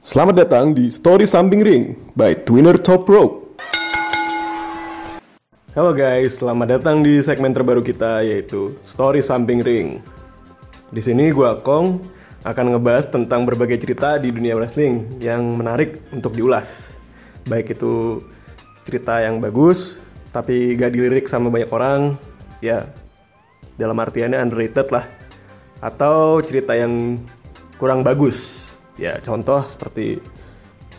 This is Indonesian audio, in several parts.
Selamat datang di Story Something Ring by Twinner Top Rope. Halo guys, selamat datang di segmen terbaru kita yaitu Story Something Ring. Di sini gua Kong akan ngebahas tentang berbagai cerita di dunia wrestling yang menarik untuk diulas. Baik itu cerita yang bagus tapi gak dilirik sama banyak orang, ya dalam artiannya underrated lah. Atau cerita yang kurang bagus, ya contoh seperti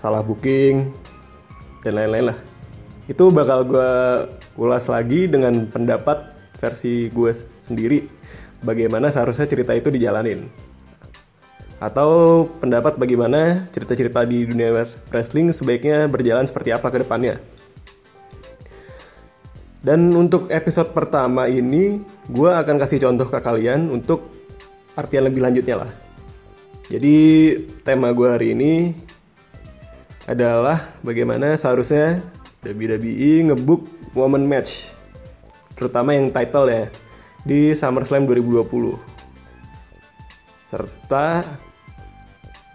salah booking dan lain-lain lah. Itu bakal gue ulas lagi dengan pendapat versi gue sendiri. Bagaimana seharusnya cerita itu dijalanin? Atau pendapat bagaimana cerita-cerita di dunia wrestling sebaiknya berjalan seperti apa ke depannya? Dan untuk episode pertama ini gue akan kasih contoh ke kalian untuk artian lebih lanjutnya lah jadi tema gue hari ini adalah bagaimana seharusnya WWE ngebook woman match terutama yang title ya di SummerSlam 2020 serta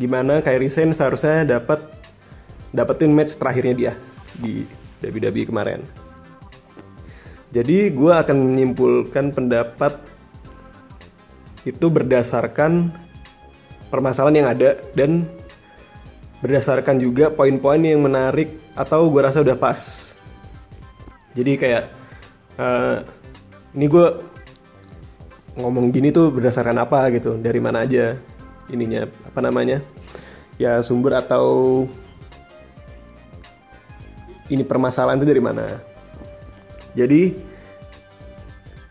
gimana Kairi Sane seharusnya dapat dapetin match terakhirnya dia di WWE kemarin. Jadi gue akan menyimpulkan pendapat itu berdasarkan permasalahan yang ada dan berdasarkan juga poin-poin yang menarik atau gue rasa udah pas. Jadi kayak uh, ini gue ngomong gini tuh berdasarkan apa gitu, dari mana aja ininya apa namanya ya sumber atau ini permasalahan itu dari mana. Jadi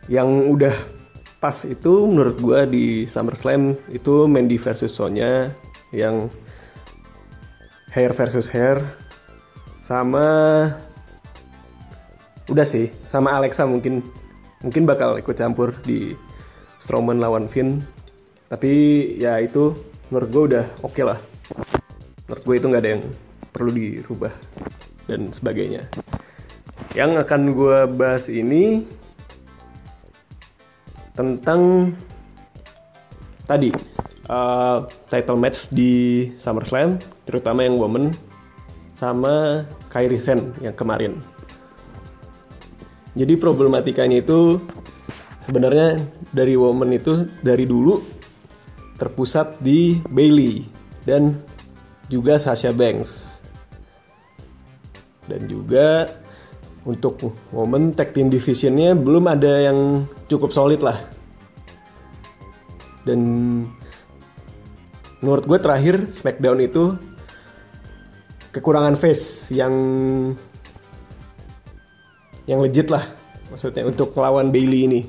yang udah pas itu menurut gue di SummerSlam itu Mandy versus Sonya yang hair versus hair sama udah sih sama Alexa mungkin mungkin bakal ikut campur di Strowman lawan Finn. Tapi ya itu menurut gue udah oke okay lah. Menurut gue itu nggak ada yang perlu dirubah dan sebagainya. Yang akan gue bahas ini tentang tadi uh, title match di SummerSlam, terutama yang woman sama Kairi Sen yang kemarin. Jadi problematikanya itu sebenarnya dari woman itu dari dulu terpusat di Bailey dan juga Sasha Banks. Dan juga untuk momen tag team divisionnya belum ada yang cukup solid lah dan menurut gue terakhir Smackdown itu kekurangan face yang yang legit lah maksudnya untuk melawan Bailey ini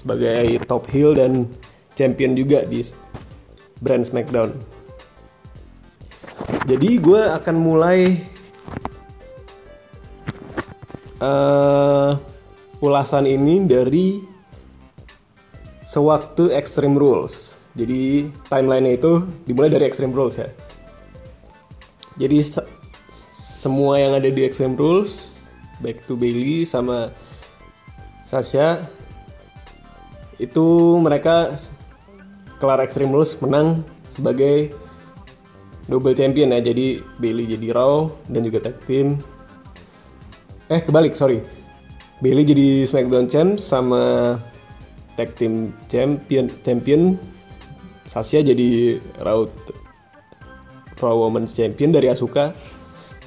sebagai top heel dan champion juga di brand Smackdown. Jadi gue akan mulai uh, ulasan ini dari sewaktu Extreme Rules. Jadi timelinenya itu dimulai dari Extreme Rules ya. Jadi se semua yang ada di Extreme Rules, back to Bailey sama Sasha itu mereka kelar Extreme Rules menang sebagai double champion ya. Jadi Bailey jadi Raw dan juga tag team eh kebalik sorry. Bailey jadi SmackDown Champ sama tag team champion champion. Sasha jadi Raw Raw Women's Champion dari Asuka.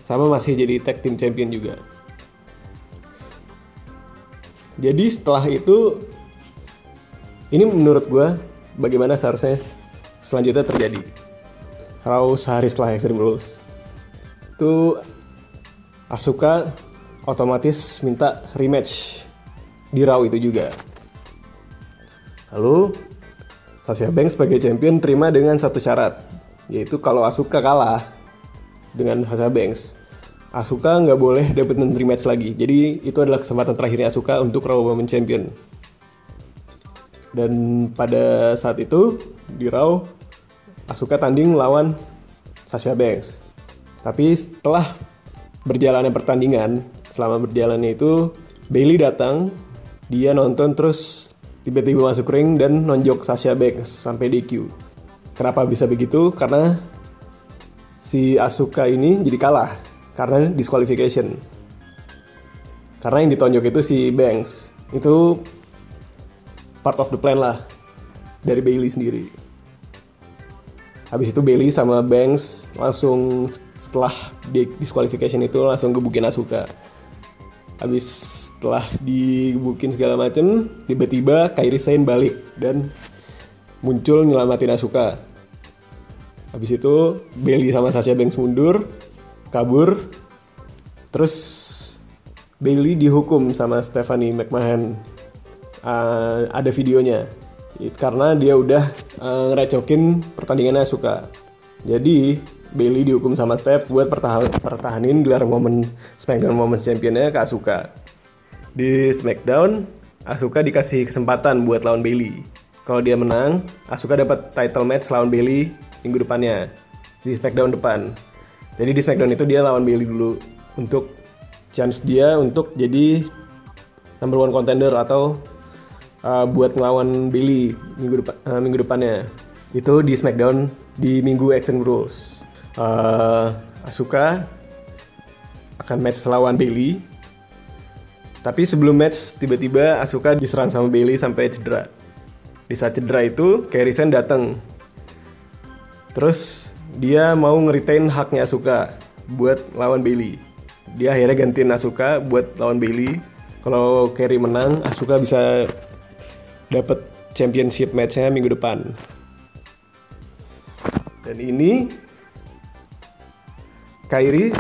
Sama masih jadi tag team champion juga. Jadi setelah itu ini menurut gue bagaimana seharusnya selanjutnya terjadi. Raw sehari setelah Extreme Rules. Itu Asuka otomatis minta rematch di Raw itu juga. Lalu Sasha Banks sebagai champion terima dengan satu syarat, yaitu kalau Asuka kalah dengan Sasha Banks, Asuka nggak boleh dapetin rematch lagi. Jadi itu adalah kesempatan terakhirnya Asuka untuk Raw Women Champion. Dan pada saat itu di Raw Asuka tanding lawan Sasha Banks. Tapi setelah berjalannya pertandingan, selama berjalannya itu Bailey datang dia nonton terus tiba-tiba masuk ring dan nonjok Sasha Banks sampai DQ kenapa bisa begitu karena si Asuka ini jadi kalah karena disqualification. Karena yang ditonjok itu si Banks. Itu part of the plan lah dari Bailey sendiri. Habis itu Bailey sama Banks langsung setelah di disqualification itu langsung gebukin Asuka. Habis setelah digebukin segala macem, tiba-tiba Kairi Sane balik dan muncul nyelamatin Asuka. Habis itu Bailey sama Sasha Banks mundur, kabur. Terus Bailey dihukum sama Stephanie McMahon. Uh, ada videonya. Karena dia udah uh, ngerecokin pertandingannya Asuka. Jadi Bailey dihukum sama Steph buat pertahan pertahanin gelar momen SmackDown Women's Championnya ke Asuka. Di SmackDown, Asuka dikasih kesempatan buat lawan Bailey. Kalau dia menang, Asuka dapat title match lawan Bailey minggu depannya di SmackDown depan. Jadi di SmackDown itu dia lawan Bailey dulu untuk chance dia untuk jadi number one contender atau uh, buat ngelawan Bailey minggu depan uh, minggu depannya. Itu di SmackDown di minggu Extreme Rules. Uh, Asuka akan match lawan Bailey. Tapi sebelum match tiba-tiba Asuka diserang sama Bailey sampai cedera. Di saat cedera itu, Kairi Sen datang. Terus dia mau ngeritain haknya Asuka buat lawan Bailey dia akhirnya gantiin Asuka buat lawan Bailey kalau Kerry menang Asuka bisa dapat championship matchnya minggu depan dan ini Kairi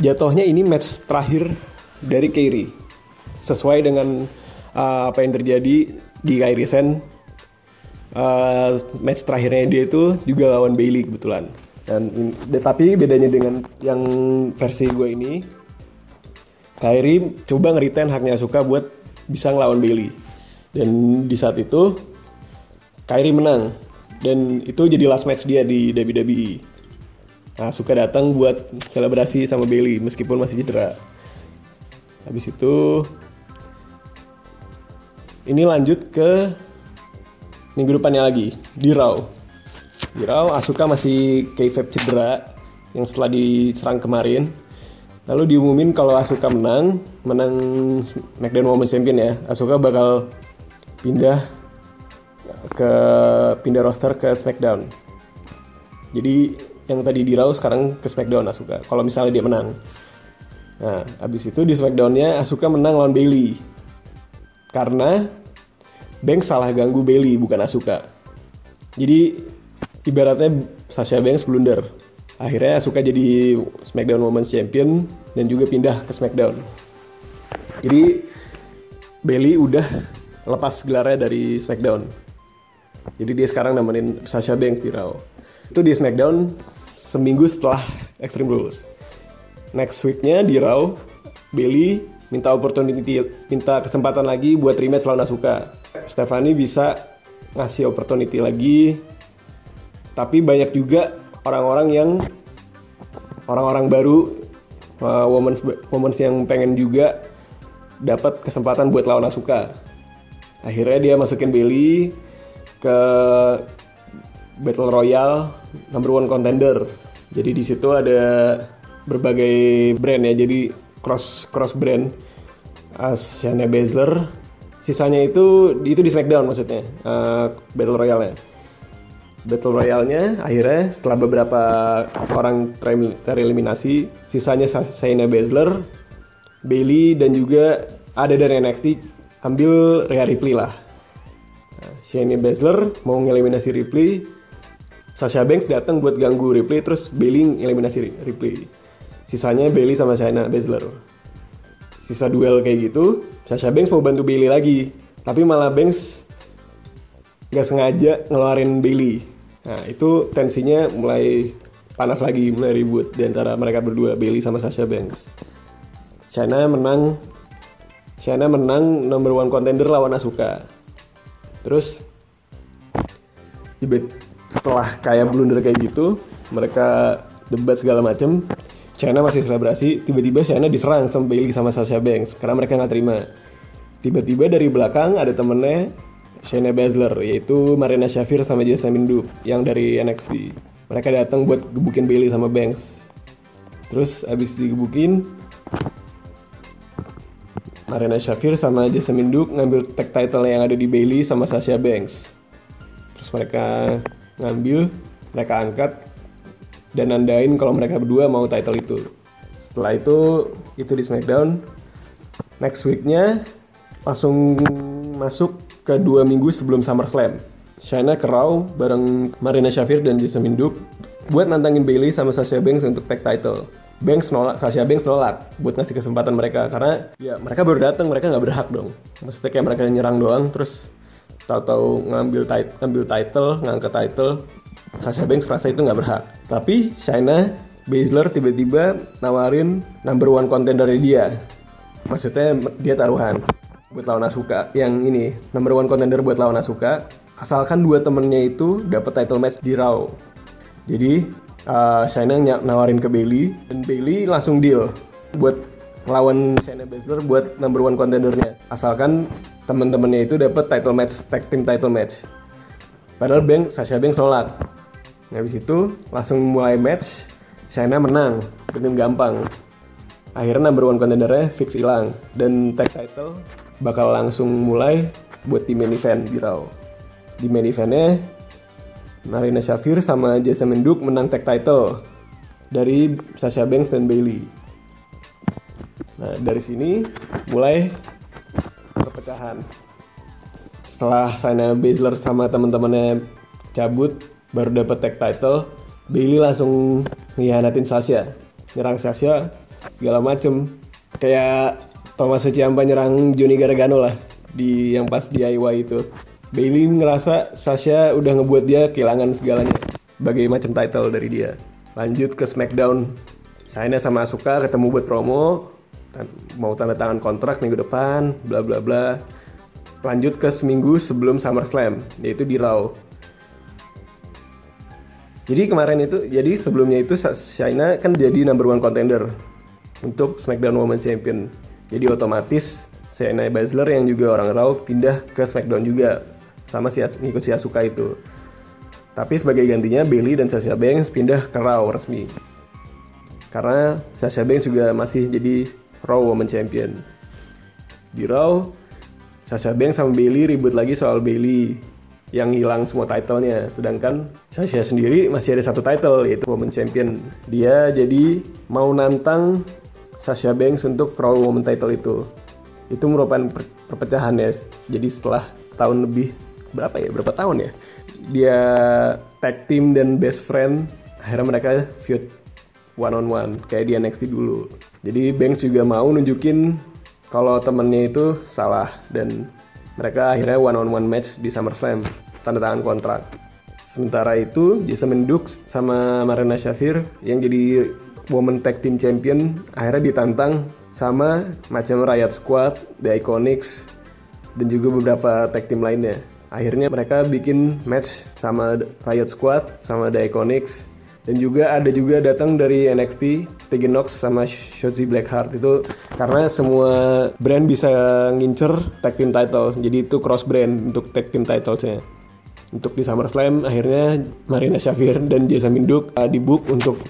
jatuhnya ini match terakhir dari Kairi sesuai dengan uh, apa yang terjadi di Kairi Sen uh, match terakhirnya dia itu juga lawan Bailey kebetulan dan tapi bedanya dengan yang versi gue ini, Kyrie coba ngeritain haknya suka buat bisa ngelawan Bailey. Dan di saat itu Kyrie menang dan itu jadi last match dia di WWE. Nah, suka datang buat selebrasi sama Bailey meskipun masih cedera. Habis itu ini lanjut ke minggu depannya lagi di Raw Viral, Asuka masih kayfabe cedera yang setelah diserang kemarin. Lalu diumumin kalau Asuka menang, menang SmackDown Women's Champion ya, Asuka bakal pindah ke pindah roster ke SmackDown. Jadi yang tadi di Raw sekarang ke SmackDown Asuka. Kalau misalnya dia menang. Nah, abis itu di SmackDownnya Asuka menang lawan Bailey. Karena Banks salah ganggu Bailey bukan Asuka. Jadi ibaratnya Sasha Banks blunder. Akhirnya suka jadi SmackDown Women's Champion dan juga pindah ke SmackDown. Jadi Bailey udah lepas gelarnya dari SmackDown. Jadi dia sekarang nemenin Sasha Banks di Raw. Itu di SmackDown seminggu setelah Extreme Rules. Next weeknya di Raw, Bailey minta opportunity, minta kesempatan lagi buat rematch lawan Asuka. Stephanie bisa ngasih opportunity lagi tapi banyak juga orang-orang yang orang-orang baru uh, women's women's yang pengen juga dapat kesempatan buat lawan Asuka. Akhirnya dia masukin Bailey ke Battle Royale number one contender. Jadi di situ ada berbagai brand ya. Jadi cross cross brand. Shayna Baszler. Sisanya itu itu di SmackDown maksudnya uh, Battle Royale-nya Battle Royale-nya akhirnya setelah beberapa orang tereliminasi, sisanya Shayna Baszler, Bailey dan juga ada dari NXT ambil Rhea Ripley lah. Nah, Shayna Baszler mau ngeliminasi Ripley, Sasha Banks datang buat ganggu Ripley terus Bailey ngeliminasi Ripley. Sisanya Bailey sama Shayna Baszler. Sisa duel kayak gitu, Sasha Banks mau bantu Bailey lagi, tapi malah Banks nggak sengaja ngeluarin Bailey. Nah itu tensinya mulai panas lagi, mulai ribut di antara mereka berdua, Bailey sama Sasha Banks. Shayna menang, Shayna menang number one contender lawan Asuka. Terus setelah kayak blunder kayak gitu, mereka debat segala macem. Shayna masih selebrasi, tiba-tiba Shayna diserang sama Bailey sama Sasha Banks karena mereka nggak terima. Tiba-tiba dari belakang ada temennya Shayna Baszler yaitu Marina Shafir sama Jasmine Dupe yang dari NXT. mereka datang buat gebukin Bailey sama Banks terus abis digebukin Marina Shafir sama Jasmine Duke ngambil tag title yang ada di Bailey sama Sasha Banks. Terus mereka ngambil, mereka angkat dan nandain kalau mereka berdua mau title itu. Setelah itu itu di SmackDown. Next weeknya langsung masuk ke dua minggu sebelum SummerSlam. Shayna ke Raw bareng Marina Shafir dan Jasmine Duke buat nantangin Bailey sama Sasha Banks untuk tag title. Banks nolak, Sasha Banks nolak buat ngasih kesempatan mereka karena ya mereka baru datang mereka nggak berhak dong. Maksudnya kayak mereka nyerang doang terus tahu-tahu ngambil tit ngambil title, ngangkat title. Sasha Banks merasa itu nggak berhak. Tapi Shayna Baszler tiba-tiba nawarin number one contender dia. Maksudnya dia taruhan buat lawan Asuka yang ini number one contender buat lawan Asuka asalkan dua temennya itu dapat title match di Raw. Jadi uh, Shayna nawarin ke Bailey dan Bailey langsung deal buat lawan Shayna Baszler buat number one contendernya. Asalkan teman-temannya itu dapat title match tag team title match. Padahal Bank Sasha Banks nolak. Habis itu langsung mulai match Shayna menang. Dengan gampang. Akhirnya number one contendernya fix hilang. Dan tag title bakal langsung mulai buat di main event di Raw di main eventnya Marina Shafir sama Jessamine Duke menang tag title dari Sasha Banks dan Bailey. Nah, dari sini mulai perpecahan. Setelah Shayna Baszler sama teman-temannya cabut, baru dapat tag title, Bailey langsung ngianatin Sasha, nyerang Sasha segala macem. Kayak Thomas Ciampa nyerang Johnny Gargano lah di yang pas DIY itu. Bailey ngerasa Sasha udah ngebuat dia kehilangan segalanya sebagai macam title dari dia. Lanjut ke SmackDown. Shayna sama Asuka ketemu buat promo, mau tanda tangan kontrak minggu depan, bla bla bla. Lanjut ke seminggu sebelum SummerSlam, yaitu di Raw. Jadi kemarin itu, jadi sebelumnya itu Shayna kan jadi number one contender untuk SmackDown Women's Champion. Jadi otomatis Shayna Baszler yang juga orang Raw pindah ke SmackDown juga sama si ngikut si Asuka itu. Tapi sebagai gantinya Bailey dan Sasha Banks pindah ke Raw resmi. Karena Sasha Banks juga masih jadi Raw Women Champion. Di Raw, Sasha Banks sama Bailey ribut lagi soal Bailey yang hilang semua titlenya. Sedangkan Sasha sendiri masih ada satu title yaitu Women Champion. Dia jadi mau nantang Sasha Banks untuk Raw Women title itu. Itu merupakan perpecahan ya. Jadi setelah tahun lebih berapa ya berapa tahun ya dia tag team dan best friend akhirnya mereka feud one on one kayak di NXT dulu jadi Banks juga mau nunjukin kalau temennya itu salah dan mereka akhirnya one on one match di SummerSlam. Tanda tangan kontrak. Sementara itu Jasmine Duke sama Marina Shafir yang jadi Women Tag Team Champion akhirnya ditantang sama macam Riot Squad, The Iconics, dan juga beberapa tag team lainnya. Akhirnya mereka bikin match sama Riot Squad sama The Iconics dan juga ada juga datang dari NXT Tegan Nox sama Shotzi Blackheart. Itu karena semua brand bisa ngincer tag team title. Jadi itu cross brand untuk tag team titlesnya untuk di SummerSlam akhirnya Marina Shafir dan Jessa Duke uh, dibook untuk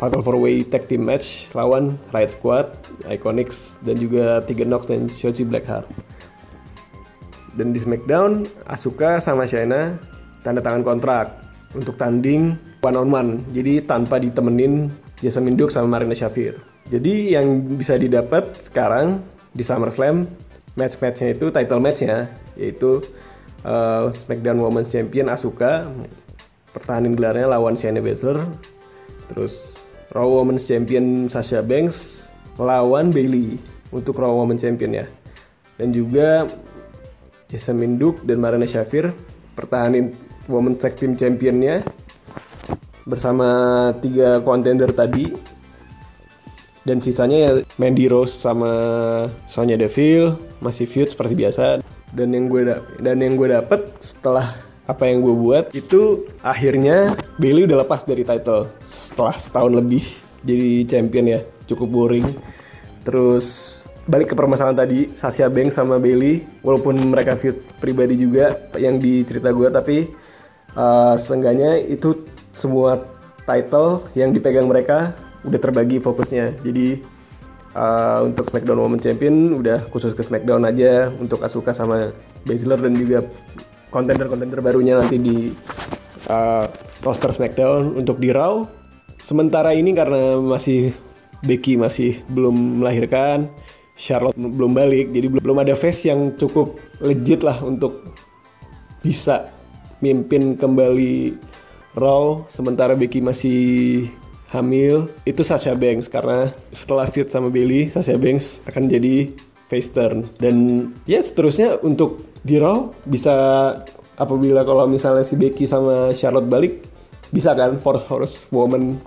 Fatal 4 Way Tag Team Match lawan Riot Squad, Iconics dan juga Tegan Nox dan Shotzi Blackheart. Dan di SmackDown, Asuka sama Shayna tanda tangan kontrak untuk tanding one on one. Jadi tanpa ditemenin Jasmine Duke sama Marina Shafir. Jadi yang bisa didapat sekarang di SummerSlam match-matchnya itu title matchnya yaitu uh, SmackDown Women's Champion Asuka pertahanin gelarnya lawan Shayna Baszler. Terus Raw Women's Champion Sasha Banks lawan Bailey untuk Raw Women's Champion ya. Dan juga Jasmine Duke dan Marina Shafir pertahanin Women Tag Team Championnya bersama tiga kontender tadi. Dan sisanya ya Mandy Rose sama Sonya Deville masih feud seperti biasa. Dan yang gue dan yang gue dapet setelah apa yang gue buat itu akhirnya Bailey udah lepas dari title setelah setahun lebih jadi champion ya. Cukup boring. Terus balik ke permasalahan tadi Sasha Banks sama Bailey walaupun mereka feud pribadi juga yang di cerita gue tapi uh, seenggaknya itu semua title yang dipegang mereka udah terbagi fokusnya. Jadi uh, untuk SmackDown Women's Champion udah khusus ke SmackDown aja untuk Asuka sama Baszler dan juga kontender-kontender barunya nanti di uh, roster SmackDown untuk di Raw. Sementara ini karena masih Becky masih belum melahirkan, Charlotte belum balik, jadi belum ada face yang cukup legit lah untuk bisa mimpin kembali Raw sementara Becky masih hamil itu Sasha Banks karena setelah feud sama Bailey Sasha Banks akan jadi face turn. Dan ya seterusnya untuk di Raw bisa apabila kalau misalnya si Becky sama Charlotte balik bisa kan for horse woman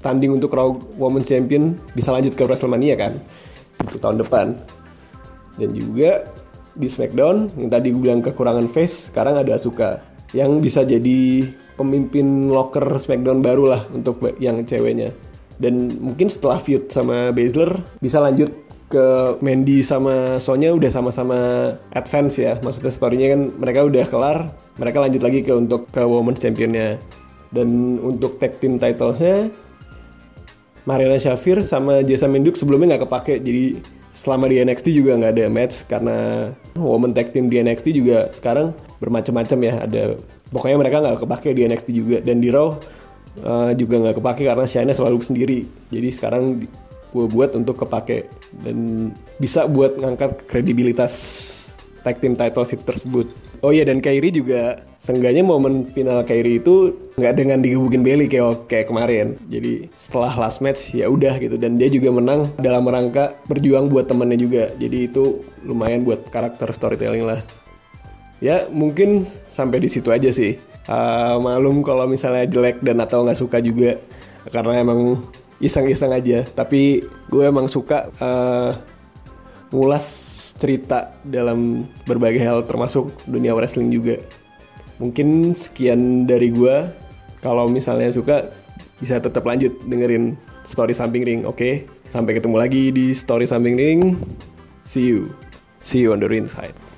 tanding untuk Raw Women Champion bisa lanjut ke WrestleMania kan itu tahun depan. Dan juga di SmackDown yang tadi gue bilang kekurangan face sekarang ada Asuka yang bisa jadi pemimpin locker SmackDown baru lah untuk yang ceweknya. Dan mungkin setelah feud sama Baszler bisa lanjut ke Mandy sama Sonya udah sama-sama advance ya. Maksudnya storynya kan mereka udah kelar, mereka lanjut lagi ke untuk ke Women's Championnya. Dan untuk tag team titlesnya Mariana Shafir sama Jessa Menduk sebelumnya nggak kepake jadi selama di NXT juga nggak ada match karena women tag team di NXT juga sekarang bermacam-macam ya. Ada pokoknya mereka nggak kepake di NXT juga. Dan di Raw uh, juga nggak kepake karena Shayna selalu sendiri. Jadi sekarang gue buat untuk kepake. Dan bisa buat ngangkat kredibilitas tag team title itu tersebut. Oh iya dan Kairi juga seenggaknya momen final Kairi itu nggak dengan digebukin Bailey kayak kayak kemarin. Jadi setelah last match ya udah gitu dan dia juga menang dalam rangka berjuang buat temennya juga. Jadi itu lumayan buat karakter storytelling lah. Ya mungkin sampai di situ aja sih. Uh, malum kalau misalnya jelek dan atau nggak suka juga karena emang iseng-iseng aja. Tapi gue emang suka uh, ngulas cerita dalam berbagai hal termasuk dunia wrestling juga. Mungkin sekian dari gue. Kalau misalnya suka bisa tetap lanjut dengerin story samping ring. Oke, okay? sampai ketemu lagi di story samping ring. See you. See you on the ring side.